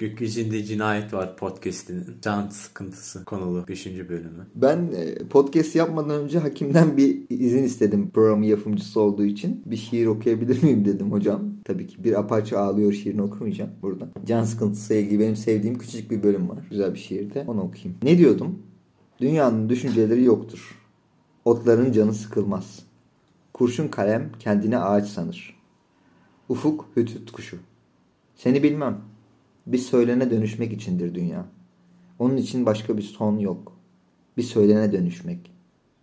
Gökyüzünde Cinayet Var podcastinin can sıkıntısı konulu 5. bölümü. Ben e, podcast yapmadan önce hakimden bir izin istedim programın yapımcısı olduğu için. Bir şiir okuyabilir miyim dedim hocam. Tabii ki bir apaçı ağlıyor şiirini okumayacağım burada. Can sıkıntısı ilgili benim sevdiğim küçücük bir bölüm var. Güzel bir şiirde. Onu okuyayım. Ne diyordum? Dünyanın düşünceleri yoktur. Otların canı sıkılmaz. Kurşun kalem kendine ağaç sanır. Ufuk hütüt kuşu. Seni bilmem. Bir söylene dönüşmek içindir dünya. Onun için başka bir son yok. Bir söylene dönüşmek.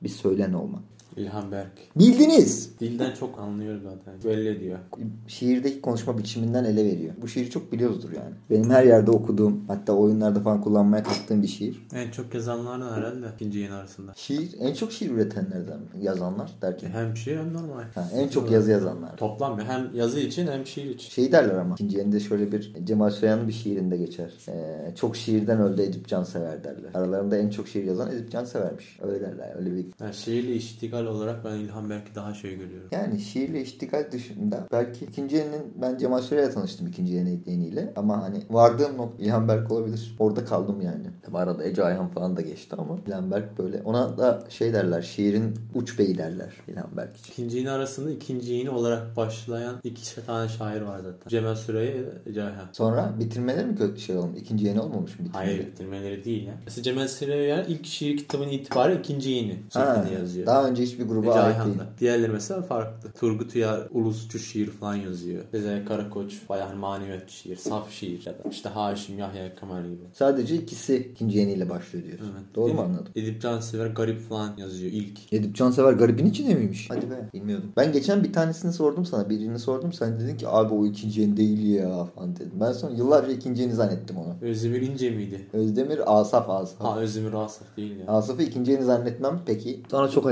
Bir söylen olmak. İlhan Berk. Bildiniz. Dilden çok anlıyor zaten. Böyle diyor. Şiirdeki konuşma biçiminden ele veriyor. Bu şiiri çok biliyoruzdur yani. Benim her yerde okuduğum hatta oyunlarda falan kullanmaya kalktığım bir şiir. En çok yazanlardan herhalde ikinci yayın arasında. Şiir en çok şiir üretenlerden mi? yazanlar derken. Hem şiir hem normal. Ha, en çok yazı yazanlar. Toplam hem yazı için hem şiir için. Şey derler ama ikinci yerinde şöyle bir Cemal Süreyya'nın bir şiirinde geçer. Ee, çok şiirden öldü Edip Cansever derler. Aralarında en çok şiir yazan Edip Cansever'miş. Öyle derler. Öyle bir Yani şiirle iştigal olarak ben İlhan Berk'i daha şey görüyorum. Yani şiirle iştigal dışında belki ikinci yeninin ben Cemal Süreyya tanıştım ikinci yeni yeniyle ama hani vardığım nokta İlhan Berk olabilir. Orada kaldım yani. Tabi arada Ece Ayhan falan da geçti ama İlhan Berk böyle ona da şey derler şiirin uç beyi derler İlhan Berk için. İkinci yayın arasında ikinci yayını olarak başlayan iki tane şair var zaten. Cemal Süreyya ve Ceyhan. Sonra bitirmeleri mi kötü şey olmuş? İkinci yeni olmamış mı bitirmeleri? Hayır bitirmeleri değil ya. Mesela Cemal Süreyya ilk şiir kitabının itibariyle ikinci Ha, şeklinde yazıyor. daha önce hiçbir gruba Ece ait değil. Diğerleri mesela farklı. Turgut Uyar ulusçu şiir falan yazıyor. Sezen Karakoç bayağı maneviyat şiir, saf şiir ya da işte Haşim Yahya Kemal gibi. Sadece ikisi ikinci yeniyle başlıyor diyorsun. Evet. Doğru mu anladım? Edip Cansever garip falan yazıyor ilk. Edip Cansever garibin içinde miymiş? Hadi be. Bilmiyordum. Ben geçen bir tanesini sordum sana. Birini sordum. Sen dedin ki abi o ikinci yeni değil ya falan dedim. Ben sonra yıllarca ikinci yeni zannettim onu. Özdemir İnce miydi? Özdemir Asaf Asaf. Ha Özdemir Asaf değil ya. Asaf'ı ikinci yeni zannetmem peki. Sonra çok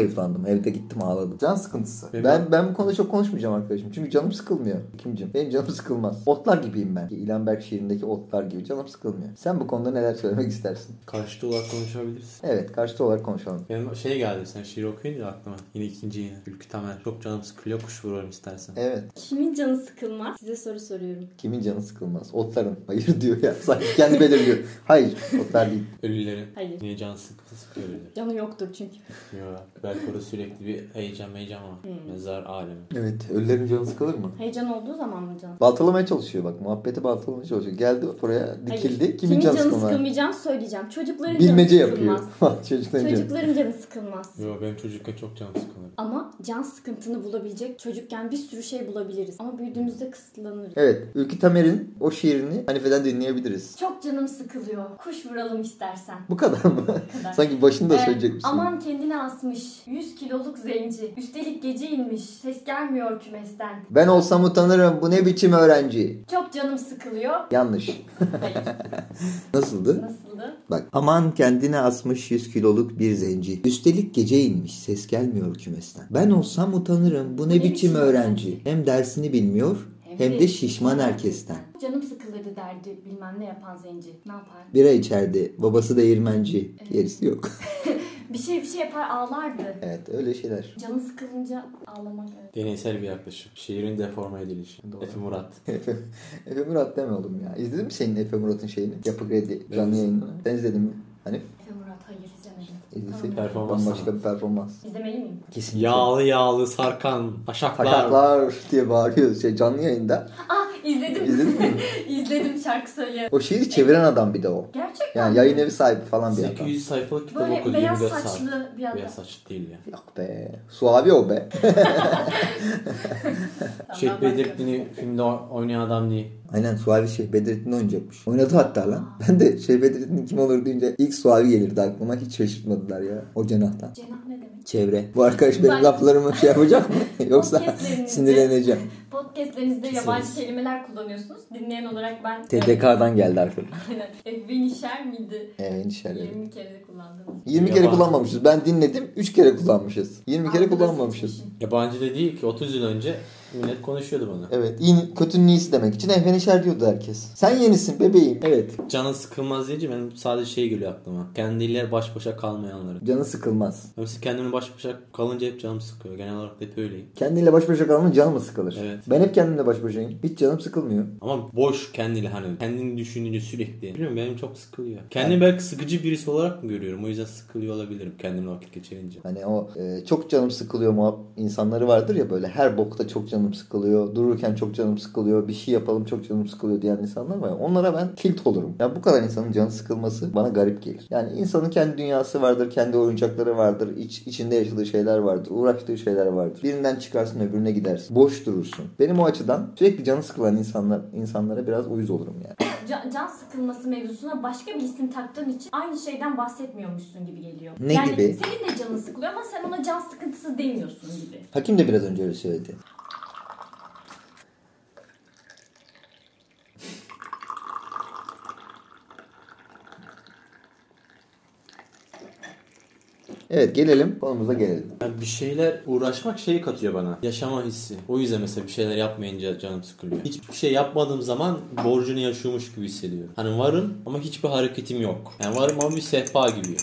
Evde gittim ağladım. Can sıkıntısı. Benim- Ben ben bu konuda çok konuşmayacağım arkadaşım. Çünkü canım sıkılmıyor. Kimcim? Benim canım sıkılmaz. Otlar gibiyim ben. İlhan Berk şiirindeki otlar gibi canım sıkılmıyor. Sen bu konuda neler söylemek istersin? Karşıtı olarak konuşabiliriz. Evet karşıtı olarak konuşalım. Benim şey geldi sen şiir okuyunca aklıma. Yine ikinci yine. Ülkü Tamer. Çok canım sıkılıyor kuş vuruyorum istersen. Evet. Kimin canı sıkılmaz? Size soru soruyorum. Kimin canı sıkılmaz? Otların. Hayır diyor ya. Sanki kendi belirliyor. Hayır. Otlar değil. Ölülerin. Hayır. Niye can sıkı sıkıyor ölüleri? Canı yoktur çünkü. Yok. Belki orada sürekli bir heyecan heyecan var. Hmm. Mezar alemi. Evet. Ölülerin canı sıkılır mı? Heyecan olduğu zaman mı can? Baltalamaya çalışıyor bak. Muhabbeti baltalamaya çalışıyor. Geldi oraya dikildi. Hayır. Kimin, canı sıkılmaz? sıkılmayacağını söyleyeceğim. Çocukların Bilmece canı yapıyor. sıkılmaz. Çocukların canı. Çocukların canı sıkılmaz. Yok benim çocukken çok canım sıkılır. Ama can sıkıntını bulabilecek çocukken bir sürü şey bulabiliriz. Ama büyüdüğümüzde kısıtlanırız. Evet. Ülkü Tamer'in o şiirini Hanife'den dinleyebiliriz. Çok canım sıkılıyor. Kuş vuralım istersen. Bu kadar mı? kadar. Sanki başında Ee, söyleyecekmişsin. aman kendini asmış. 100 kiloluk zenci. Üstelik gece inmiş. Ses gelmiyor kümesten. Ben olsam utanırım. Bu ne biçim öğrenci? Çok canım sıkılıyor. Yanlış. Hayır. Nasıldı? Nasıldı? Bak. Aman kendine asmış 100 kiloluk bir zenci. Üstelik gece inmiş. Ses gelmiyor kümesten. Ben olsam utanırım. Bu ne, biçim öğrenci? Hem dersini bilmiyor hem de şişman herkesten. Canım sıkılırdı derdi bilmem ne yapan zenci. Ne yapar? Bira içerdi. Babası değirmenci. Gerisi yok. Bir şey bir şey yapar ağlardı. evet öyle şeyler. Canı sıkılınca ağlamak evet. Deneysel bir yaklaşım. Şiirin deforme edilişi. Doğru. Efe Murat. Efe, Efe Murat deme oğlum ya. İzledin mi senin Efe Murat'ın şeyini? Yapı Kredi canlı yayını. Sen izledin mi? Hani Efe Murat hayır izlemedim. izleseydin Tamam. Performans bambaşka bir performans. İzlemeli miyim? Kesinlikle. Yağlı yağlı sarkan taşaklar. Taşaklar diye bağırıyor şey canlı yayında. Ah izledim. İzledin mi? izledim şarkı söylüyor. O şiiri çeviren adam bir de o. Gerçekten Yani mi? yayın evi sahibi falan bir adam. 800 sayfalık kitap Böyle okudu beyaz 24 saat. saçlı bir adam. Beyaz saçlı değil ya. Yok be. Suavi o be. Tamam, Şeyh Bedrettin'i filmde o- oynayan adam değil. Aynen Suavi Şeyh Bedrettin oynayacakmış. Oynadı hatta lan. Ben de Şeyh Bedrettin kim olur deyince ilk Suavi gelirdi aklıma. Hiç şaşırtmadılar ya. O cenahtan. Cenah ne demek? Çevre. Bu arkadaş benim Ben- laflarımı şey yapacak mı? Yoksa sinirleneceğim. Podcastlerinizde yabancı kelimeler kullanıyorsunuz. Dinleyen olarak ben... TDK'dan geldi arkadaş. Aynen. Ehvenişer miydi? Evet inşallah. 20 kere de kullandım. 20 kere kullanmamışız. Ben dinledim 3 kere kullanmışız. 20 kere kullanmamışız. Yabancı da değil ki 30 yıl önce millet konuşuyordu bunu. Evet. iyi, kötünün iyisi demek için ehvenişer diyordu herkes. Sen yenisin bebeğim. Evet. Canı sıkılmaz deyince benim sadece şey geliyor aklıma. Kendiyle baş başa kalmayanları. Canı sıkılmaz. Mesela kendimle baş başa kalınca hep canım sıkıyor. Genel olarak hep öyleyim. Kendiyle baş başa kalmanın canı mı sıkılır? Evet. Ben hep kendimle baş başayım. Hiç canım sıkılmıyor. Ama boş kendiyle hani kendini düşününce sürekli. Bilmiyorum benim çok sıkılıyor. Kendimi belki sıkıcı birisi olarak mı görüyorum? O yüzden sıkılıyor olabilirim kendimle vakit geçirince. Hani o e, çok canım sıkılıyor mu insanları vardır ya böyle her bokta çok canım sıkılıyor. Dururken çok canım sıkılıyor. Bir şey yapalım çok canım sıkılıyor diyen insanlar var. Onlara ben tilt olurum. Ya bu kadar insanın canı sıkılması bana garip gelir. Yani insanın kendi dünyası vardır, kendi oyuncakları vardır, iç, içinde yaşadığı şeyler vardır, uğraştığı şeyler vardır. Birinden çıkarsın öbürüne gidersin. Boş durursun. Benim o açıdan sürekli canı sıkılan insanlar insanlara biraz uyuz olurum yani. Can, can sıkılması mevzusuna başka bir isim taktığın için aynı şeyden bahsetmiyormuşsun gibi geliyor. Ne yani gibi? senin de canın sıkılıyor ama sen ona can sıkıntısı demiyorsun gibi. Hakim de biraz önce öyle söyledi. Evet gelelim konumuza gelelim. Yani bir şeyler uğraşmak şey katıyor bana. Yaşama hissi. O yüzden mesela bir şeyler yapmayınca canım sıkılıyor. Hiçbir şey yapmadığım zaman borcunu yaşıyormuş gibi hissediyorum. Hani varım ama hiçbir hareketim yok. Yani varım ama bir sehpa gibi.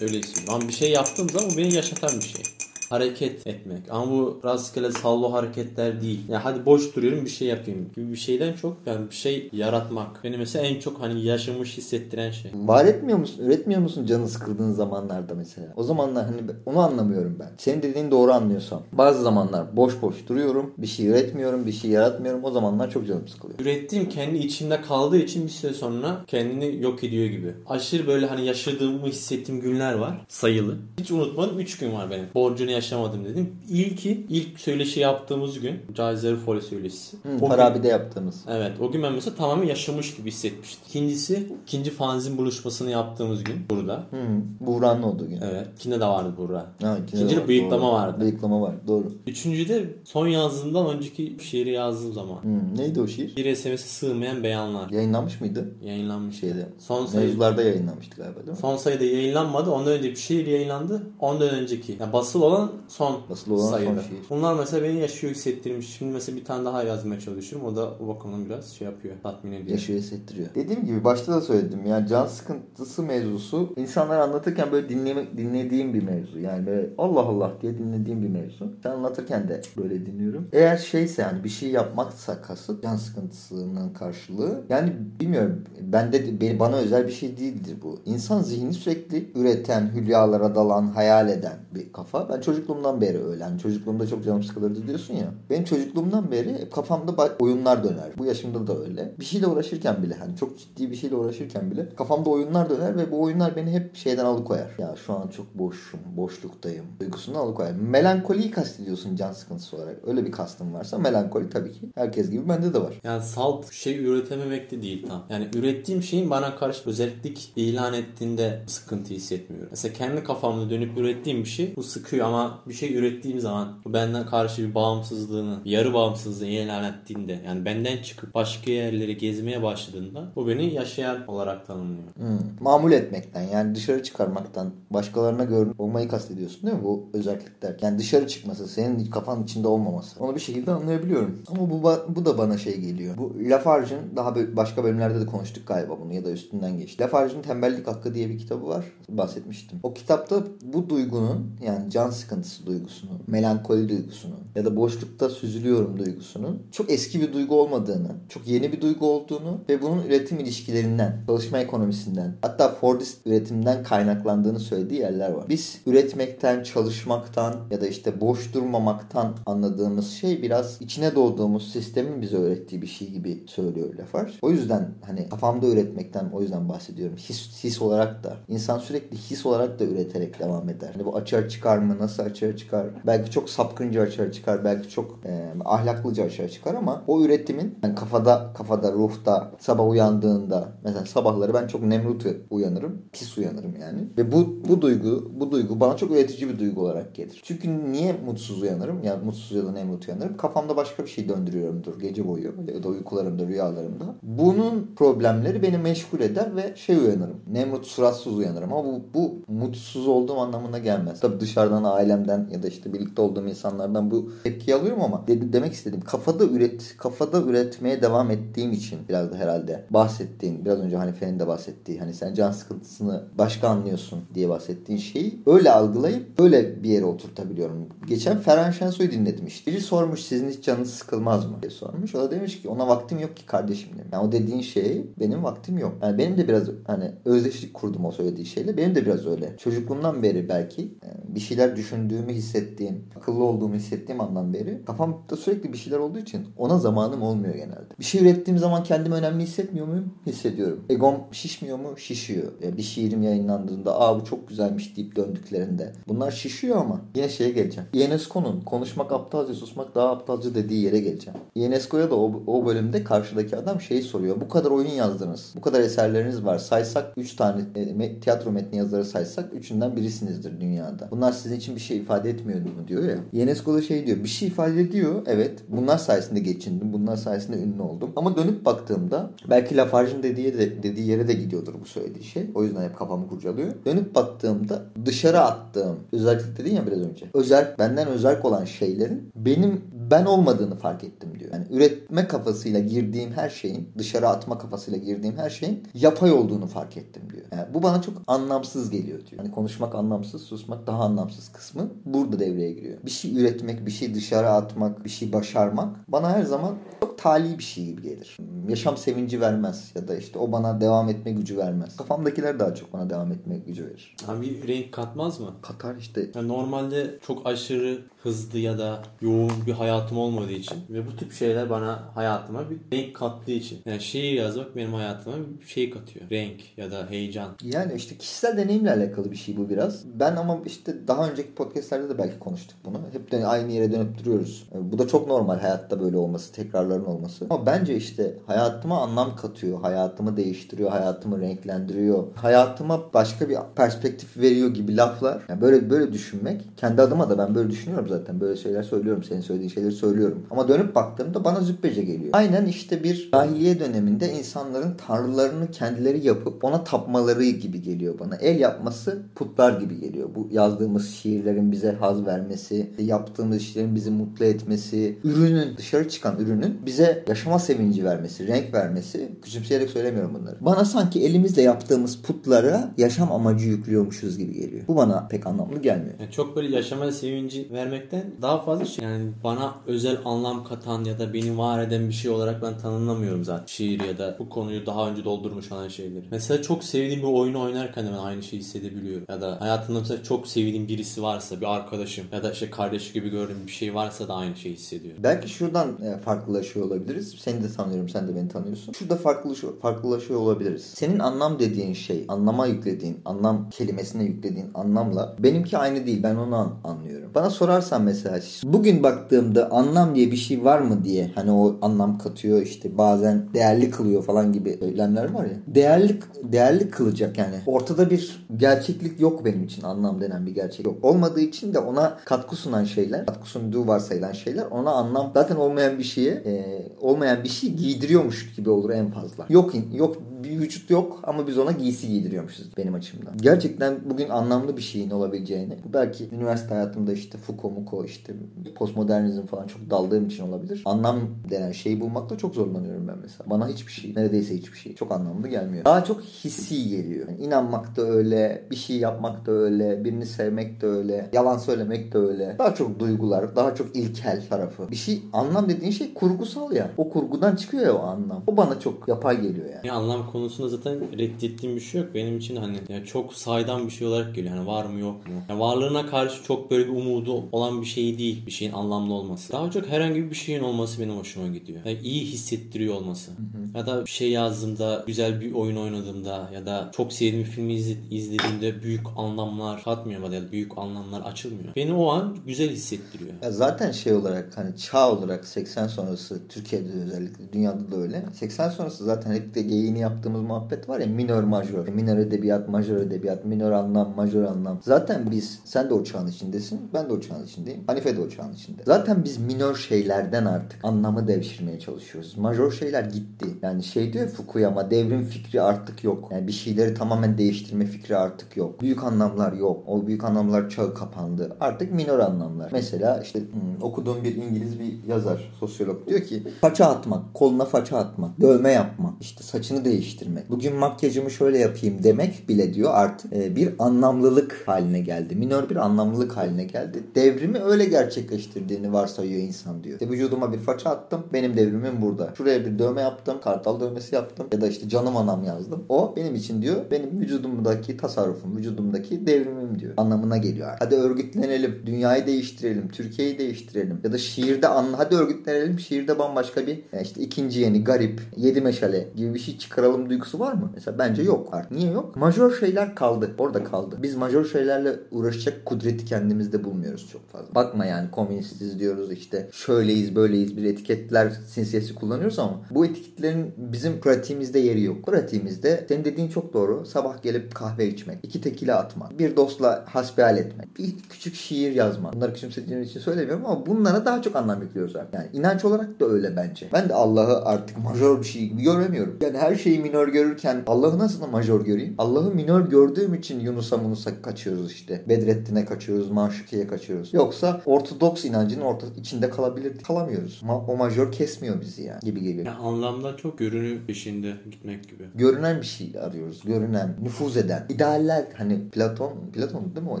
Öyle hissediyorum. Ama bir şey yaptığım zaman o beni yaşatan bir şey. Hareket etmek. Ama bu rastgele salvo hareketler değil. Ya hadi boş duruyorum bir şey yapayım gibi bir şeyden çok yani bir şey yaratmak. Beni mesela en çok hani yaşamış hissettiren şey. Var etmiyor musun? Üretmiyor musun canı sıkıldığın zamanlarda mesela? O zamanlar hani onu anlamıyorum ben. Senin dediğin doğru anlıyorsam. Bazı zamanlar boş boş duruyorum. Bir şey üretmiyorum. Bir şey yaratmıyorum. O zamanlar çok canım sıkılıyor. Ürettiğim kendi içimde kaldığı için bir süre sonra kendini yok ediyor gibi. Aşırı böyle hani yaşadığımı hissettiğim günler var. Sayılı. Hiç unutmadım 3 gün var benim. Borcunu yaşamadım dedim. İlki ilk söyleşi yaptığımız gün. Cahizleri Folyo söyleşisi. Hı, O gün- yaptığımız. Evet o gün ben mesela tamamen yaşamış gibi hissetmiştim. İkincisi ikinci fanzin buluşmasını yaptığımız gün burada. Hı, Buğra'nın olduğu gün. Evet. İkinde de vardı burada. Ha, İkinci de bıyıklama doğru. vardı. Bıyıklama var. Doğru. Üçüncü de son yazdığımdan önceki şiiri yazdığım zaman. Hı, neydi o şiir? Bir SMS'e sığmayan beyanlar. Yayınlanmış mıydı? Yayınlanmış. Şeyde. Son sayı Mevzularda yayınlanmıştı galiba değil mi? Son sayıda yayınlanmadı. Ondan önce bir şiir yayınlandı. Ondan önceki. Yani basılı olan son Basılı olan son sayıda. şiir. Bunlar mesela beni yaşıyor hissettirmiş. Şimdi mesela bir tane daha yazmaya çalışıyorum. O da o bakımdan biraz şey yapıyor. Tatmin ediyor. Yaşıyor hissettiriyor. Dediğim gibi başta da söyledim. Yani can sıkıntısı mevzusu insanlar anlatırken böyle dinleme, dinlediğim bir mevzu. Yani böyle Allah Allah diye dinlediğim bir mevzu. Sen anlatırken de böyle dinliyorum. Eğer şeyse yani bir şey yapmaksa kasıt can sıkıntısının karşılığı. Yani bilmiyorum. Bende de, bana özel bir şey değildir bu. İnsan zihni sürekli üreten, hülyalara dalan, hayal eden bir kafa. Ben çocukluğumdan beri öyle. Yani çocukluğumda çok canım sıkılırdı diyorsun ya. Benim çocukluğumdan beri kafamda oyunlar döner. Bu yaşımda da öyle. Bir şeyle uğraşırken bile hani çok ciddi bir şeyle uğraşırken bile kafamda oyunlar döner ve bu oyunlar beni hep şeyden alıkoyar. Ya şu an çok boşum, boşluktayım duygusundan alıkoyar. Melankoliyi kastediyorsun can sıkıntısı olarak. Öyle bir kastın varsa melankoli tabii ki herkes gibi bende de var. Yani salt şey üretememek de değil tam. Yani ürettiğim şeyin bana karşı özellik ilan ettiğinde sıkıntı hissetmiyorum. Mesela kendi kafamda dönüp ürettiğim bir şey bu sıkıyor ama bir şey ürettiğim zaman benden karşı bir bağımsızlığını, yarı bağımsızlığı ilan ettiğinde yani benden çıkıp başka yerleri gezmeye başladığında bu beni yaşayan olarak tanımlıyor. Hmm. Mamul etmekten yani dışarı çıkarmaktan başkalarına görünüp olmayı kastediyorsun değil mi bu özellikler? Yani dışarı çıkması, senin kafanın içinde olmaması. Onu bir şekilde anlayabiliyorum. Ama bu, bu da bana şey geliyor. Bu Lafarge'ın daha başka bölümlerde de konuştuk galiba bunu ya da üstünden geçti. Lafarge'ın Tembellik Hakkı diye bir kitabı var. Bahsetmiştim. O kitapta bu duygunun yani can sıkıntısı duygusunun, melankoli duygusunun ya da boşlukta süzülüyorum duygusunun çok eski bir duygu olmadığını, çok yeni bir duygu olduğunu ve bunun üretim ilişkilerinden, çalışma ekonomisinden hatta Fordist üretimden kaynaklandığını söylediği yerler var. Biz üretmekten, çalışmaktan ya da işte boş durmamaktan anladığımız şey biraz içine doğduğumuz sistemin bize öğrettiği bir şey gibi söylüyor Lafarge. O yüzden hani kafamda üretmekten o yüzden bahsediyorum. His, his olarak da. insan sürekli his olarak da üreterek devam eder. Hani bu açığa çıkar mı? Nasıl açığa çıkar? Belki çok sapkınca açığa çıkar. Belki çok e, ahlaklıca açığa çıkar ama o üretimin yani kafada, kafada, ruhta sabah uyandığında mesela sabahları ben çok nemrut uyanırım. Pis uyanırım yani. Ve bu, bu duygu, bu duygu bana çok üretici bir duygu olarak gelir. Çünkü niye mutsuz uyanırım? Yani mutsuz ya da nemrut uyanırım. Kafamda başka bir şey döndürüyorumdur gece boyu ya da uykularımda, rüyalarımda. Bunun problemleri beni meşgul eder ve şey uyanırım. Nemrut suratsız uyanırım ama bu, bu mutsuz olduğum anlamına gelmez. Tabii dışarıdan aile ailemden ya da işte birlikte olduğum insanlardan bu tepkiyi alıyorum ama de- demek istedim kafada üret kafada üretmeye devam ettiğim için biraz da herhalde bahsettiğin biraz önce Hanife'nin de bahsettiği hani sen can sıkıntısını başka anlıyorsun diye bahsettiğin şeyi öyle algılayıp öyle bir yere oturtabiliyorum. Geçen Ferhan Şensoy'u dinledim işte. Biri sormuş sizin hiç canınız sıkılmaz mı diye sormuş. O da demiş ki ona vaktim yok ki kardeşim demiş. Yani o dediğin şey benim vaktim yok. Yani benim de biraz hani özdeşlik kurdum o söylediği şeyle. Benim de biraz öyle. Çocukluğumdan beri belki e, bir şeyler düşündüğümü hissettiğim, akıllı olduğumu hissettiğim andan beri kafamda sürekli bir şeyler olduğu için ona zamanım olmuyor genelde. Bir şey ürettiğim zaman kendimi önemli hissetmiyor muyum? Hissediyorum. Egom şişmiyor mu? Şişiyor. E, Bir şiirim yayınlandığında aa bu çok güzelmiş deyip döndüklerinde. Bunlar şişiyor ama yine şeye geleceğim. Ionesco'nun konuşmak aptalca susmak daha aptalca dediği yere geleceğim. Ionesco'ya da o, o bölümde karşıdaki adam şeyi soruyor. Bu kadar oyun yazdınız. Bu kadar eserleriniz var. Saysak 3 tane e, tiyatro metni yazarı saysak üçünden birisinizdir dünyada. Bunlar sizin için bir şey ifade etmiyor mu diyor ya. Ionesco da şey diyor. Bir şey ifade ediyor. Evet. Bunlar sayesinde geçindim. Bunlar sayesinde ünlü oldum. Ama dönüp baktığımda belki Lafarge'ın dediği, de, dediği yere de gidiyordur bu söylediği şey. O yüzden hep kafamı kurcalıyor. Dönüp baktığımda dışarı attığım özellik dedin ya biraz önce. Özel, benden özel olan şeylerin benim ben olmadığını fark ettim diyor. Yani üretme kafasıyla girdiğim her şeyin, dışarı atma kafasıyla girdiğim her şeyin yapay olduğunu fark ettim diyor. Yani bu bana çok anlamsız geliyor diyor. Hani konuşmak anlamsız, susmak daha anlamsız kısmı burada devreye giriyor. Bir şey üretmek, bir şey dışarı atmak, bir şey başarmak bana her zaman çok tali bir şey gibi gelir. Yaşam sevinci vermez ya da işte o bana devam etme gücü vermez. Kafamdakiler daha çok bana devam etme gücü verir. Abi bir renk katmaz mı? Katar işte Yani normalde çok aşırı hızlı ya da yoğun bir hayatım olmadığı için ve bu tip şeyler bana hayatıma bir renk kattığı için. Yani şiir yazmak benim hayatıma bir şey katıyor. Renk ya da heyecan. Yani işte kişisel deneyimle alakalı bir şey bu biraz. Ben ama işte daha önceki podcastlerde de belki konuştuk bunu. Hep de aynı yere dönüp duruyoruz. E, Bu da çok normal hayatta böyle olması, tekrarların olması. Ama bence işte hayatıma anlam katıyor, hayatımı değiştiriyor, hayatımı renklendiriyor. Hayatıma başka bir perspektif veriyor gibi laflar. Yani böyle böyle düşünmek, kendi adıma da ben böyle düşünüyorum zaten. Böyle şeyler söylüyorum, senin söylediğin şeyleri söylüyorum. Ama dönüp baktığımda bana züppece geliyor. Aynen işte bir cahiliye döneminde insanların tanrılarını kendileri yapıp ona tapmaları gibi geliyor bana. El yapması putlar gibi geliyor. Bu yazdığımız şiirlerin bize haz vermesi, yaptığımız işlerin bizi mutlu etmesi, ürünün, dışarı çıkan ürünün bize yaşama sevinci vermesi, renk vermesi. Küçümseyerek söylemiyorum bunları. Bana sanki elimizle yaptığımız putlara yaşam amacı yüklüyormuşuz gibi geliyor. Bu bana pek anlamlı gelmiyor. Yani çok böyle yaşama sevinci vermekten daha fazla şey. Yani bana özel anlam katan ya da beni var eden bir şey olarak ben tanımlamıyorum zaten. Şiir ya da bu konuyu daha önce doldurmuş olan şeyleri. Mesela çok sevdiğim bir oyunu oynarken de ben aynı şeyi hissedebiliyorum. Ya da hayatımda mesela çok sevdiğim birisi varsa, bir arkadaşım ya da işte kardeş gibi gördüğüm bir şey varsa da aynı şeyi hissediyorum. Belki şuradan e, farklılaşıyor olabiliriz. Seni de tanıyorum, sen de beni tanıyorsun. Şurada farklılaşıyor, olabiliriz. Senin anlam dediğin şey, anlama yüklediğin, anlam kelimesine yüklediğin anlamla benimki aynı değil. Ben onu an- anlıyorum. Bana sorarsan mesela bugün baktığımda anlam diye bir şey var mı diye hani o anlam katıyor işte bazen değerli kılıyor falan gibi söylemler var ya. Değerli değerli kılacak yani. Ortada bir gerçeklik yok benim için anlam denen bir gerçek yok. Olmadığı için de ona katkı sunan şeyler, katkı sunduğu varsayılan şeyler ona anlam zaten olmayan bir şeye e, olmayan bir şey giydiriyormuş gibi olur en fazla. Yok yok bir vücut yok ama biz ona giysi giydiriyormuşuz benim açımdan. Gerçekten bugün anlamlı bir şeyin olabileceğini bu belki üniversite hayatımda işte Foucault, Muko işte postmodernizm falan çok daldığım için olabilir. Anlam denen şeyi bulmakta çok zorlanıyorum ben mesela. Bana hiçbir şey, neredeyse hiçbir şey çok anlamlı gelmiyor. Daha çok hissi geliyor. Yani inanmak da öyle, bir şey yapmak da öyle, birini sevmek de öyle, yalan söylemek de öyle. Daha çok duygular, daha çok ilkel tarafı. Bir şey, anlam dediğin şey kurgusal ya. O kurgudan çıkıyor ya o anlam. O bana çok yapay geliyor yani. Ya anlam konusunda zaten reddettiğim bir şey yok. Benim için hani ya çok saydam bir şey olarak geliyor. Hani var mı yok mu? Ya varlığına karşı çok böyle bir umudu olan bir şey değil. Bir şeyin anlamlı olması. Daha çok herhangi bir şeyin olması benim hoşuma gidiyor. Yani iyi hissettiriyor olması. Ya da bir şey yazdığımda, güzel bir oyun oynadığımda ya da çok sevdiğim bir filmi izle- izlediğimde büyük anlamlar katmıyor bana ya da büyük anlamlar açılmıyor. Beni o an güzel hissettiriyor. Ya zaten şey olarak hani çağ olarak 80 sonrası Türkiye'de de özellikle dünyada da öyle. 80 sonrası zaten hep de geyiğini yaptık yaptığımız muhabbet var ya minör majör. Minör edebiyat, majör edebiyat, minör anlam, majör anlam. Zaten biz sen de o çağın içindesin. Ben de o çağın içindeyim. Hanife de o çağın içinde. Zaten biz minör şeylerden artık anlamı devşirmeye çalışıyoruz. Majör şeyler gitti. Yani şey diyor ya Fukuyama devrim fikri artık yok. Yani bir şeyleri tamamen değiştirme fikri artık yok. Büyük anlamlar yok. O büyük anlamlar çağı kapandı. Artık minör anlamlar. Mesela işte hmm, okuduğum bir İngiliz bir yazar, sosyolog diyor ki faça atmak, koluna faça atmak, dövme yapmak, işte saçını değiştirmek. Bugün makyajımı şöyle yapayım demek bile diyor artık e, bir anlamlılık haline geldi. Minör bir anlamlılık haline geldi. Devrimi öyle gerçekleştirdiğini varsayıyor insan diyor. İşte vücuduma bir faça attım. Benim devrimim burada. Şuraya bir dövme yaptım. Kartal dövmesi yaptım. Ya da işte canım anam yazdım. O benim için diyor. Benim vücudumdaki tasarrufum, vücudumdaki devrimim diyor. Anlamına geliyor. Hadi örgütlenelim. Dünyayı değiştirelim. Türkiye'yi değiştirelim. Ya da şiirde anla. Hadi örgütlenelim. Şiirde bambaşka bir yani işte ikinci yeni, garip, yedi meşale gibi bir şey çıkaralım duygusu var mı? Mesela bence yok artık. Niye yok? Majör şeyler kaldı. Orada kaldı. Biz majör şeylerle uğraşacak kudreti kendimizde bulmuyoruz çok fazla. Bakma yani komünistiz diyoruz işte şöyleyiz böyleyiz bir etiketler sinsiyesi kullanıyoruz ama bu etiketlerin bizim pratiğimizde yeri yok. Pratiğimizde senin dediğin çok doğru. Sabah gelip kahve içmek, iki tekile atmak, bir dostla hasbihal etmek, bir küçük şiir yazmak. Bunları küçümsediğim için söylemiyorum ama bunlara daha çok anlam yüklüyoruz artık. Yani inanç olarak da öyle bence. Ben de Allah'ı artık majör bir şey göremiyorum. Yani her şeyi minör görürken Allah'ı nasıl majör göreyim? Allah'ı minör gördüğüm için Yunus'a Munus'a kaçıyoruz işte. Bedrettin'e kaçıyoruz, Maşuki'ye kaçıyoruz. Yoksa Ortodoks inancın orta, içinde kalabilir. Kalamıyoruz. Ma- o majör kesmiyor bizi yani gibi geliyor. Yani anlamda çok görünü peşinde gitmek gibi. Görünen bir şey arıyoruz. Görünen, nüfuz eden. İdealler hani Platon, Platon değil mi o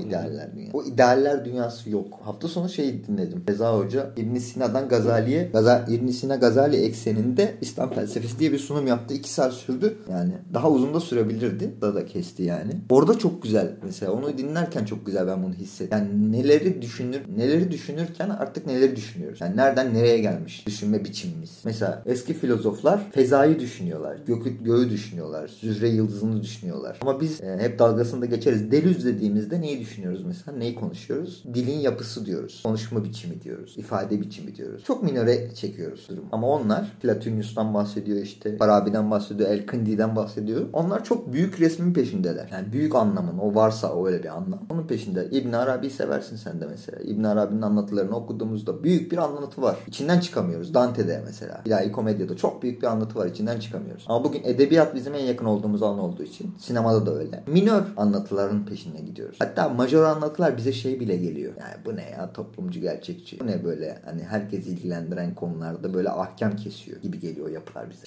idealler dünyası? O idealler dünyası yok. Hafta sonu şey dinledim. Reza Hoca İbn Sina'dan Gazali'ye Gaza, İbn Sina Gazali ekseninde İslam felsefesi diye bir sunum yaptı. İki saat sürdü. Yani daha uzun da sürebilirdi. Da da kesti yani. Orada çok güzel mesela. Onu dinlerken çok güzel ben bunu hissettim. Yani neleri düşünür, neleri düşünürken artık neleri düşünüyoruz. Yani nereden nereye gelmiş düşünme biçimimiz. Mesela eski filozoflar fezayı düşünüyorlar. Gökü, göğü düşünüyorlar. Zühre yıldızını düşünüyorlar. Ama biz e, hep dalgasında geçeriz. Delüz dediğimizde neyi düşünüyoruz mesela? Neyi konuşuyoruz? Dilin yapısı diyoruz. Konuşma biçimi diyoruz. ifade biçimi diyoruz. Çok minöre çekiyoruz durum. Ama onlar Platonius'tan bahsediyor işte. Farabi'den bahsediyor. El-Kindi'den bahsediyor. Onlar çok büyük resmin peşindeler. Yani büyük anlamın o varsa öyle bir anlam. Onun peşinde. İbn Arabi seversin sen de mesela. İbn Arabi'nin anlatılarını okuduğumuzda büyük bir anlatı var. İçinden çıkamıyoruz. Dante'de mesela. İlahi Komedya'da çok büyük bir anlatı var. İçinden çıkamıyoruz. Ama bugün edebiyat bizim en yakın olduğumuz alan olduğu için sinemada da öyle. Minör anlatıların peşinde gidiyoruz. Hatta majör anlatılar bize şey bile geliyor. Yani bu ne ya toplumcu gerçekçi. Bu ne böyle hani herkes ilgilendiren konularda böyle ahkam kesiyor gibi geliyor yapılar bize.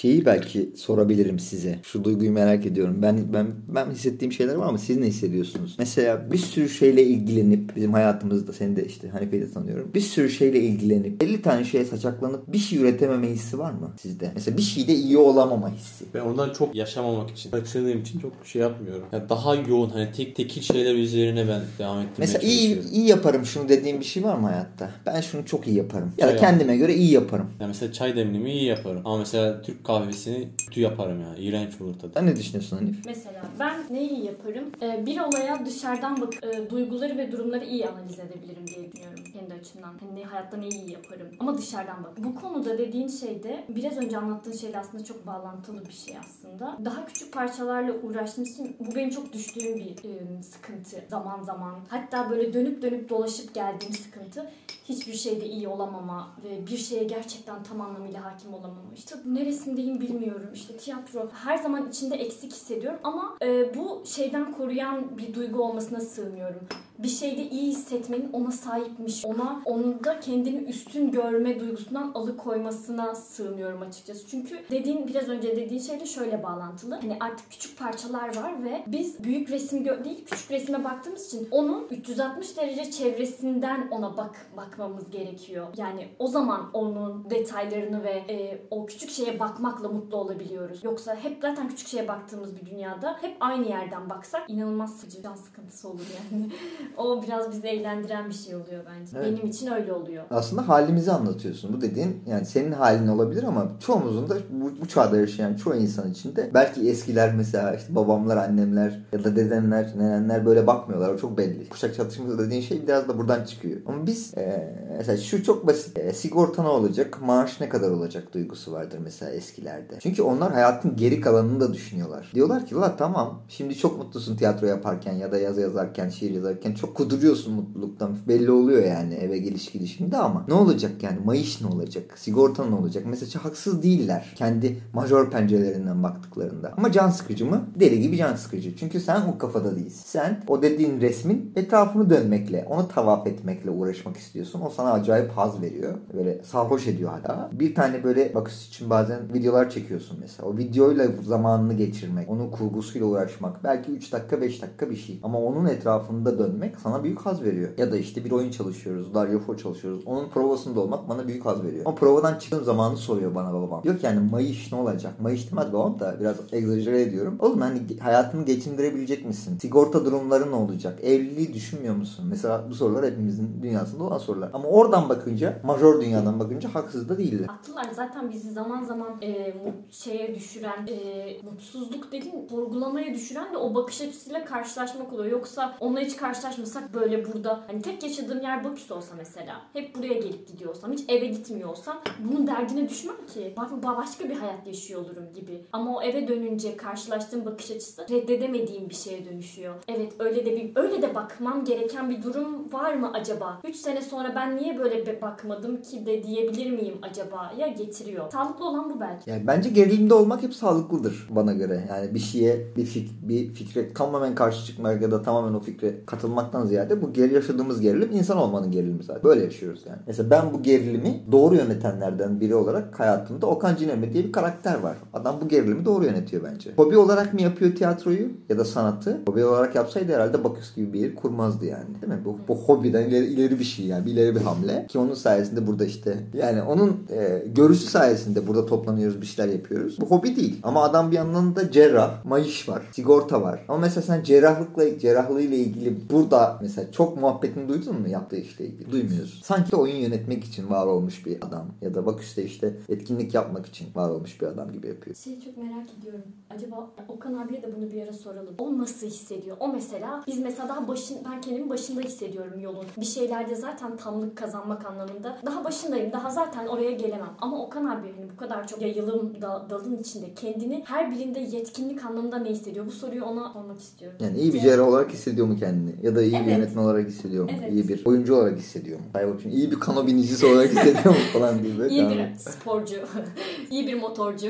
Şeyi belki sorabilirim size. Şu duyguyu merak ediyorum. Ben ben ben hissettiğim şeyler var ama siz ne hissediyorsunuz? Mesela bir sürü şeyle ilgilenip bizim hayatımızda seni de işte Hanife'yi de tanıyorum. Bir sürü şeyle ilgilenip 50 tane şeye saçaklanıp bir şey üretememe hissi var mı sizde? Mesela bir şeyde iyi olamama hissi. Ben ondan çok yaşamamak için, kaçırdığım için çok şey yapmıyorum. Ya daha yoğun hani tek tekil şeyler üzerine ben devam ettirmeye Mesela iyi iyi yaparım şunu dediğim bir şey var mı hayatta? Ben şunu çok iyi yaparım. Ya da kendime göre iyi yaparım. Ya mesela çay demlimi iyi yaparım. Ama mesela Türk kahvesini kötü yaparım ya. İğrenç olur tadı. Sen ne düşünüyorsun Hanif? Mesela ben neyi yaparım? Ee, bir olaya dışarıdan bak e, duyguları ve durumları iyi analiz edebilirim diye düşünüyorum kendi açımdan. Hani ne, hayatta neyi iyi yaparım? Ama dışarıdan bak. Bu konuda dediğin şeyde biraz önce anlattığın şeyle aslında çok bağlantılı bir şey aslında. Daha küçük parçalarla uğraştığım için bu benim çok düştüğüm bir e, sıkıntı zaman zaman. Hatta böyle dönüp dönüp dolaşıp geldiğim sıkıntı hiçbir şeyde iyi olamama ve bir şeye gerçekten tam anlamıyla hakim olamama. İşte neresindeyim bilmiyorum. İşte tiyatro her zaman içinde eksik hissediyorum ama e, bu şeyden koruyan bir duygu olmasına sığmıyorum. Bir şeyde iyi hissetmenin ona sahipmiş, ona onda kendini üstün görme duygusundan alıkoymasına sığmıyorum açıkçası. Çünkü dediğin biraz önce dediğin şeyle şöyle bağlantılı. Hani artık küçük parçalar var ve biz büyük resim değil küçük resme baktığımız için onun 360 derece çevresinden ona bak bakmamız gerekiyor. Yani o zaman onun detaylarını ve e, o küçük şeye bakmakla mutlu olabiliyoruz. Yoksa hep zaten küçük şeye baktığımız bir dünyada hep aynı yerden baksak inanılmaz sıcak can sıkıntısı olur yani. o biraz bizi eğlendiren bir şey oluyor bence. Evet. Benim için öyle oluyor. Aslında halimizi anlatıyorsun. Bu dediğin yani senin halin olabilir ama çoğumuzun da bu, bu çağda yaşayan çoğu insan için de belki eskiler mesela işte babamlar, annemler ya da dedemler, nenenler böyle bakmıyorlar. O çok belli. Kuşak çatışması dediğin şey biraz da buradan çıkıyor. Ama biz e, mesela şu çok basit. E, sigorta ne olacak? Maaş ne kadar olacak duygusu vardır mesela eskilerde. Çünkü onlar hayatın geri kalanını da düşünüyorlar. Diyorlar ki la tamam şimdi çok mutlusun tiyatro yaparken ya da yazı yazarken, şiir yazarken çok kuduruyorsun mutluluktan. Belli oluyor yani eve geliş gidişinde ama ne olacak yani? Mayış ne olacak? Sigorta ne olacak? Mesela haksız değiller. Kendi majör pencerelerinden baktıklarında. Ama can sıkıcı mı? Deli gibi can sıkıcı. Çünkü sen o kafada değilsin. Sen o dediğin resmin etrafını dönmekle, onu tavaf etmekle uğraşmak istiyorsun. O sana acayip haz veriyor. Böyle sarhoş ediyor hala. Bir tane böyle bakış için bazen videolar çekiyorsun mesela. O videoyla zamanını geçirmek, onun kurgusuyla uğraşmak. Belki 3 dakika 5 dakika bir şey. Ama onun etrafında dönmek sana büyük haz veriyor. Ya da işte bir oyun çalışıyoruz. Dario Fo çalışıyoruz. Onun provasında olmak bana büyük haz veriyor. Ama provadan çıktığım zamanı soruyor bana babam. Yok yani Mayış ne olacak? Mayış demez babam da biraz egzajere ediyorum. Oğlum hani hayatını geçindirebilecek misin? Sigorta durumları ne olacak? Evliliği düşünmüyor musun? Mesela bu sorular hepimizin dünyasında olan sorular. Ama oradan bakınca, majör dünyadan bakınca haksız da değiller. Haklılar zaten bizi zaman zaman e, şeye düşüren, e, mutsuzluk dediğin sorgulamaya düşüren de o bakış açısıyla karşılaşmak oluyor. Yoksa onunla hiç karşılaşmasak böyle burada hani tek yaşadığım yer Baküs olsa mesela hep buraya gelip gidiyorsam hiç eve gitmiyor olsam bunun derdine düşmem ki. Başka bir hayat yaşıyor olurum gibi. Ama o eve dönünce karşılaştığım bakış açısı reddedemediğim bir şeye dönüşüyor. Evet öyle de bir öyle de bakmam gereken bir durum var mı acaba? 3 sene sonra ben niye böyle bakmadım ki de diyebilir miyim acaba? Ya getiriyor. Sağlıklı olan bu belki. Yani bence gerilimde olmak hep sağlıklıdır bana göre. Yani bir şeye, bir, fik, bir fikre tamamen karşı çıkmak ya da tamamen o fikre katılmaktan ziyade bu geri yaşadığımız gerilim insan olmanın gerilimi zaten. Böyle yaşıyoruz yani. Mesela ben bu gerilimi doğru yönetenlerden biri olarak hayatımda Okan Cinemi diye bir karakter var. Adam bu gerilimi doğru yönetiyor bence. Hobi olarak mı yapıyor tiyatroyu ya da sanatı? Hobi olarak yapsaydı herhalde Baküs gibi bir yer kurmazdı yani. Değil mi? Bu, bu hobiden ileri, ileri bir şey yani. Bir ileri bir hamle. Ki onun sayesinde burada işte yani onun e, görüşü sayesinde burada toplanıyoruz bir şeyler yapıyoruz. Bu hobi değil. Ama adam bir yandan da cerrah, mayış var, sigorta var. Ama mesela sen cerrahlıkla cerrahlığıyla ilgili burada mesela çok muhabbetini duydun mu yaptığı işle ilgili? Duymuyorsun. Sanki oyun yönetmek için var olmuş bir adam ya da Baküs'te işte etkinlik yapmak için var olmuş bir adam gibi yapıyor. Şeyi çok merak ediyorum. Acaba Okan abiye de bunu bir ara soralım. O nasıl hissediyor? O mesela biz mesela daha başın ben kendimi başında hissediyorum yolun. Bir şeylerde zaten tamlık kazanmak anlamında daha başındayım. Daha zaten oraya gelemem. Ama Okan abi hani bu kadar çok yayılım da, dalın içinde kendini her birinde yetkinlik anlamında ne hissediyor? Bu soruyu ona sormak istiyorum. Yani iyi bir cerrah olarak hissediyor mu kendini? Ya da iyi bir Evet. yönetmen olarak hissediyor mu? Evet. İyi bir oyuncu olarak hissediyor mu? Hayır bakayım iyi bir kano binicisi olarak hissediyor mu falan diye. İyi bir sporcu, iyi bir motorcu.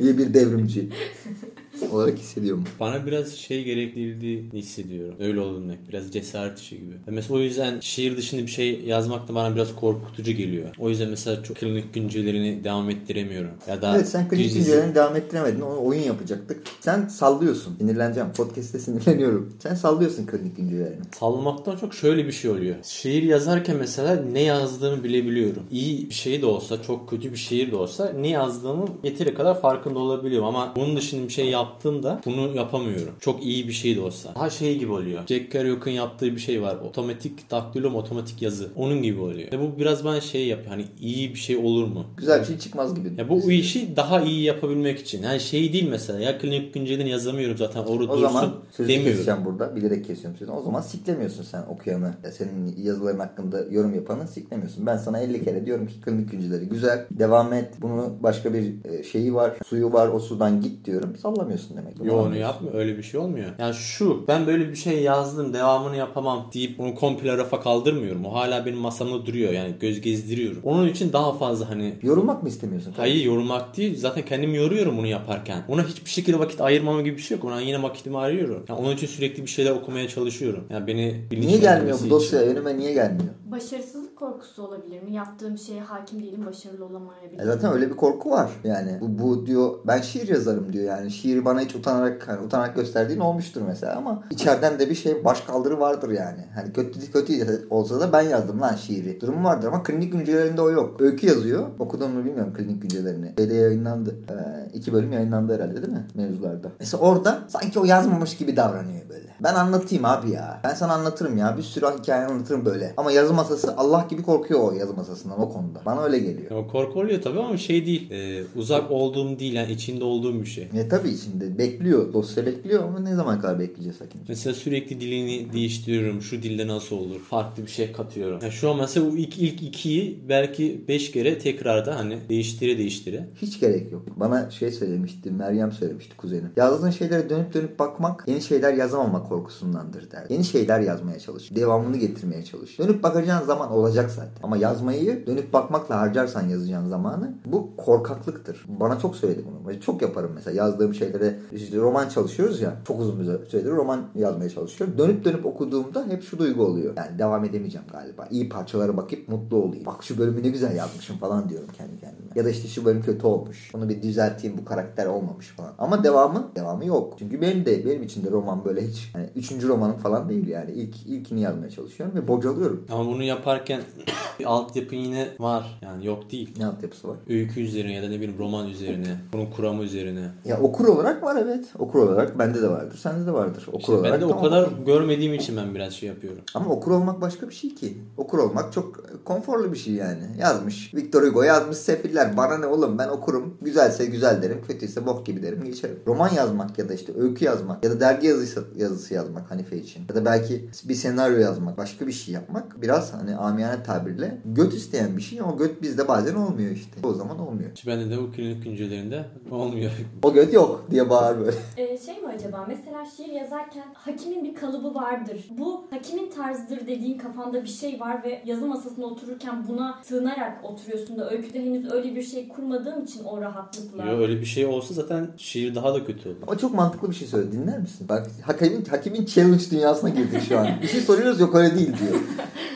İyi bir devrimci olarak hissediyor mu? Bana biraz şey gerektirdiğini hissediyorum. Öyle olabilmek. Biraz cesaret işi gibi. Mesela o yüzden şehir dışında bir şey yazmak da bana biraz korkutucu geliyor. O yüzden mesela çok klinik güncelerini devam ettiremiyorum. Ya da Evet sen klinik incelerini devam ettiremedin. Onu oyun yapacaktık. Sen sallıyorsun. Sinirleneceğim. Podcast'te sinirleniyorum. Sen sallıyorsun klinik incelerini. Sallamaktan çok şöyle bir şey oluyor. Şiir yazarken mesela ne yazdığımı bilebiliyorum. İyi bir şey de olsa, çok kötü bir şiir de olsa ne yazdığımın yeteri kadar farkında olabiliyorum. Ama bunun dışında bir şey yaptığımda bunu yapamıyorum. Çok iyi bir şey de olsa. Daha şey gibi oluyor. Jack Kerouac'ın yaptığı bir şey var. Otomatik daktilo otomatik yazı. Onun gibi oluyor. Ve bu biraz bana şey yapıyor. Hani iyi bir şey olur mu? Güzel bir şey çıkmaz gibi. Ya bu işi daha iyi yapabilmek için. Yani şey değil mesela. Ya klinik güncelini yazamıyorum zaten. Orada O dursun zaman sözü demiyorum. keseceğim burada. Bilerek kesiyorum sözünü. O zaman siklemiyorsun sen okuyanı. Ya Senin yazıların hakkında yorum yapanı siklemiyorsun. Ben sana 50 kere diyorum ki klinik günceleri güzel. Devam et. Bunu başka bir e, şeyi var. Suyu var. O sudan git diyorum. Sallamıyorsun demek. Bunu Yo onu yapmıyor. Öyle bir şey olmuyor. Yani şu ben böyle bir şey yazdım devamını yapamam deyip onu komple rafa kaldırmıyorum. O hala benim masamda duruyor. Yani göz gezdiriyorum. Onun için daha fazla hani Yorulmak mı istemiyorsun? Hayır yorulmak değil. Zaten kendimi yoruyorum bunu yaparken. Ona hiçbir şekilde vakit ayırmama gibi bir şey yok. Ona yine vakitimi ayırıyorum. Yani onun için sürekli bir şeyler okumaya çalışıyorum. Yani beni Niye gelmiyor bu için. dosya? Önüme niye gelmiyor? Başarısızlık korkusu olabilir mi? Yaptığım şeye hakim değilim, başarılı E olamayabilirim. zaten öyle bir korku var. Yani bu, bu diyor ben şiir yazarım diyor yani. Şiiri bana hiç utanarak hani utanarak gösterdiğin olmuştur mesela ama içeriden de bir şey baş kaldırı vardır yani. Hani kötü kötü olsa da ben yazdım lan şiiri. Durum vardır ama klinik güncellerinde o yok. Öykü yazıyor. Okudum mu bilmiyorum klinik güncelerini. Şeyde yayınlandı. Ee, iki bölüm yayınlandı herhalde değil mi? Mevzularda. Mesela orada sanki o yazmamış gibi davranıyor böyle. Ben anlatayım abi ya. Ben sana anlatırım ya. Bir sürü hikaye anlatırım böyle. Ama yazı masası Allah gibi korkuyor o yazı masasından o konuda. Bana öyle geliyor. Ya korku oluyor tabii ama şey değil. e, uzak olduğum değil yani içinde olduğum bir şey. Ne tabii bekliyor. Dosya bekliyor ama ne zaman kadar bekleyeceğiz hakim? Mesela sürekli dilini değiştiriyorum. Şu dilde nasıl olur? Farklı bir şey katıyorum. Yani şu an mesela bu ilk, ilk ikiyi belki beş kere tekrarda hani değiştire değiştire. Hiç gerek yok. Bana şey söylemişti, Meryem söylemişti kuzenim. Yazdığın şeylere dönüp dönüp bakmak yeni şeyler yazamamak korkusundandır der. Yeni şeyler yazmaya çalış. Devamını getirmeye çalış. Dönüp bakacağın zaman olacak zaten. Ama yazmayı dönüp bakmakla harcarsan yazacağın zamanı bu korkaklıktır. Bana çok söyledi bunu. Çok yaparım mesela yazdığım şeylere işte roman çalışıyoruz ya. Çok uzun bir süredir roman yazmaya çalışıyorum. Dönüp dönüp okuduğumda hep şu duygu oluyor. Yani devam edemeyeceğim galiba. İyi parçalara bakıp mutlu olayım. Bak şu bölümü ne güzel yazmışım falan diyorum kendi kendime. Ya da işte şu bölüm kötü olmuş. Bunu bir düzelteyim bu karakter olmamış falan. Ama devamı devamı yok. Çünkü benim de benim için de roman böyle hiç hani üçüncü romanım falan değil yani. İlk ilkini yazmaya çalışıyorum ve bocalıyorum. Ama bunu yaparken bir altyapı yine var. Yani yok değil. Ne altyapısı var? Öykü üzerine ya da ne bileyim roman üzerine. Bunun kuramı üzerine. Ya okur olarak var evet. Okur olarak bende de vardır. Sende de vardır. Okur İşte olarak ben de o kadar görmediğim için ben biraz şey yapıyorum. Ama okur olmak başka bir şey ki. Okur olmak çok konforlu bir şey yani. Yazmış. Victor Hugo yazmış sefiller. Bana ne oğlum ben okurum. Güzelse güzel derim. Kötüyse bok gibi derim geçerim. Roman yazmak ya da işte öykü yazmak ya da dergi yazısı, yazısı yazmak Hanife için. Ya da belki bir senaryo yazmak. Başka bir şey yapmak. Biraz hani amiyane tabirle göt isteyen bir şey ama göt bizde bazen olmuyor işte. O zaman olmuyor. Bende de bu klinik güncelerinde olmuyor. O göt yok diye bağır böyle. Ee, şey mi acaba mesela şiir yazarken hakimin bir kalıbı vardır. Bu hakimin tarzıdır dediğin kafanda bir şey var ve yazı masasına otururken buna sığınarak oturuyorsun da öyküde henüz öyle bir şey kurmadığım için o rahatlıkla. Yo, öyle bir şey olsa zaten şiir daha da kötü olur. Ama çok mantıklı bir şey söyledi. Dinler misin? Bak hakimin, hakimin challenge dünyasına girdik şu an. Bir şey soruyoruz yok öyle değil diyor.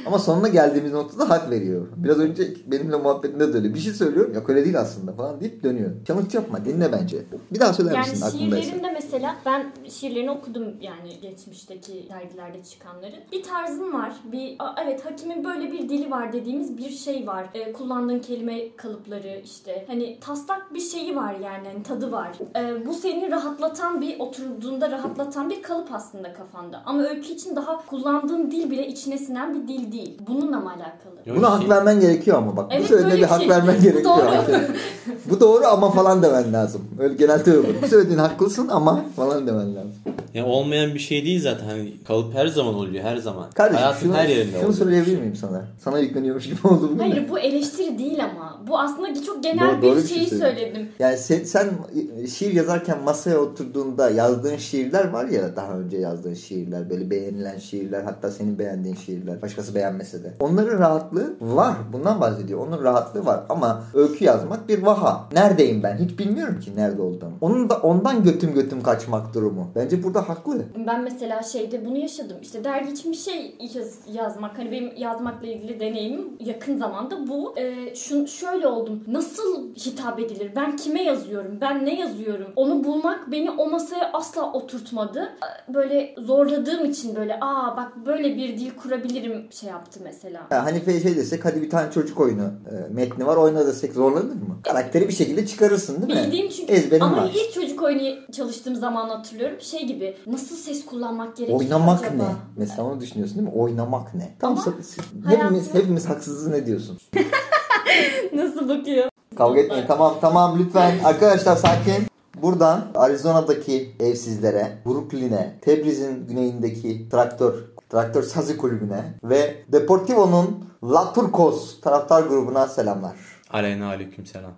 Ama sonuna geldiğimiz noktada hak veriyor. Biraz önce benimle muhabbetinde de öyle. Bir şey söylüyorum yok öyle değil aslında falan deyip dönüyor. Challenge yapma dinle bence. Bir daha söyler Yani misin aklındaysa? şiirlerimde mesela ben şiirlerini okudum yani geçmişteki dergilerde çıkanları. Bir tarzım var. Bir "Aa, evet hakimin böyle bir dili var dediğimiz bir şey var. Ee, kullandığın kelime kalıpları işte hani taslak bir şeyi var yani hani tadı var. Ee, bu seni rahatlatan bir oturduğunda rahatlatan bir kalıp aslında kafanda. Ama öykü için daha kullandığın dil bile içine sinen bir dil değil. Bununla mı alakalı? Yo, Buna şey- hak vermen gerekiyor ama bak. Evet, bu söylediğine bir bir hak şey. vermen Bu gerekiyor. doğru. hakikaten. bu doğru ama falan demen lazım. Öyle genelde öyle olur. Bu söylediğin haklısın ama falan demen lazım. Ya olmayan bir şey değil zaten. Hani kalıp her zaman oluyor her zaman. Kardeşim Hayatın şunu, her yerinde şunu oluyor. söyleyebilir miyim sana? Sana yükleniyormuş gibi oldu bugün de. Hayır bu eleştiri değil ama. Bu aslında çok genel Doğru- bir doğru bir şey şeyi söyledin. söyledim. Yani sen, sen şiir yazarken masaya oturduğunda yazdığın şiirler var ya daha önce yazdığın şiirler böyle beğenilen şiirler hatta senin beğendiğin şiirler başkası beğenmese de. Onların rahatlığı var. Bundan bahsediyor. Onun rahatlığı var ama öykü yazmak bir vaha. Neredeyim ben? Hiç bilmiyorum ki nerede olduğumu. Onun da ondan götüm götüm kaçmak durumu. Bence burada haklı. Ben mesela şeyde bunu yaşadım. İşte dergi için bir şey yaz- yazmak. Hani benim yazmakla ilgili deneyimim yakın zamanda bu. Ee, şun, şöyle oldum. Nasıl hitap edilir? Ben kime yazıyorum? Ben ne yazıyorum? Onu bulmak beni o masaya asla oturtmadı. Ee, Böyle zorladığım için böyle aa bak böyle bir dil kurabilirim şey yaptı mesela. Ya Hanife şey desek hadi bir tane çocuk oyunu e, metni var oyna desek zorlanır mı? Karakteri bir şekilde çıkarırsın değil mi? Bildiğim çünkü Ezberim ama var. ilk çocuk oyunu çalıştığım zaman hatırlıyorum şey gibi nasıl ses kullanmak gerekiyor Oynamak acaba? ne? Mesela onu düşünüyorsun değil mi? Oynamak ne? Tam hepimiz hepimiz haksızız ne diyorsun? Nasıl bakıyor? Kavga etmeyin. Tamam tamam lütfen. Arkadaşlar sakin. Buradan Arizona'daki evsizlere, Brooklyn'e, Tebriz'in güneyindeki traktör, traktör sazı kulübüne ve Deportivo'nun La Turcos taraftar grubuna selamlar. Aleyna aleyküm selam.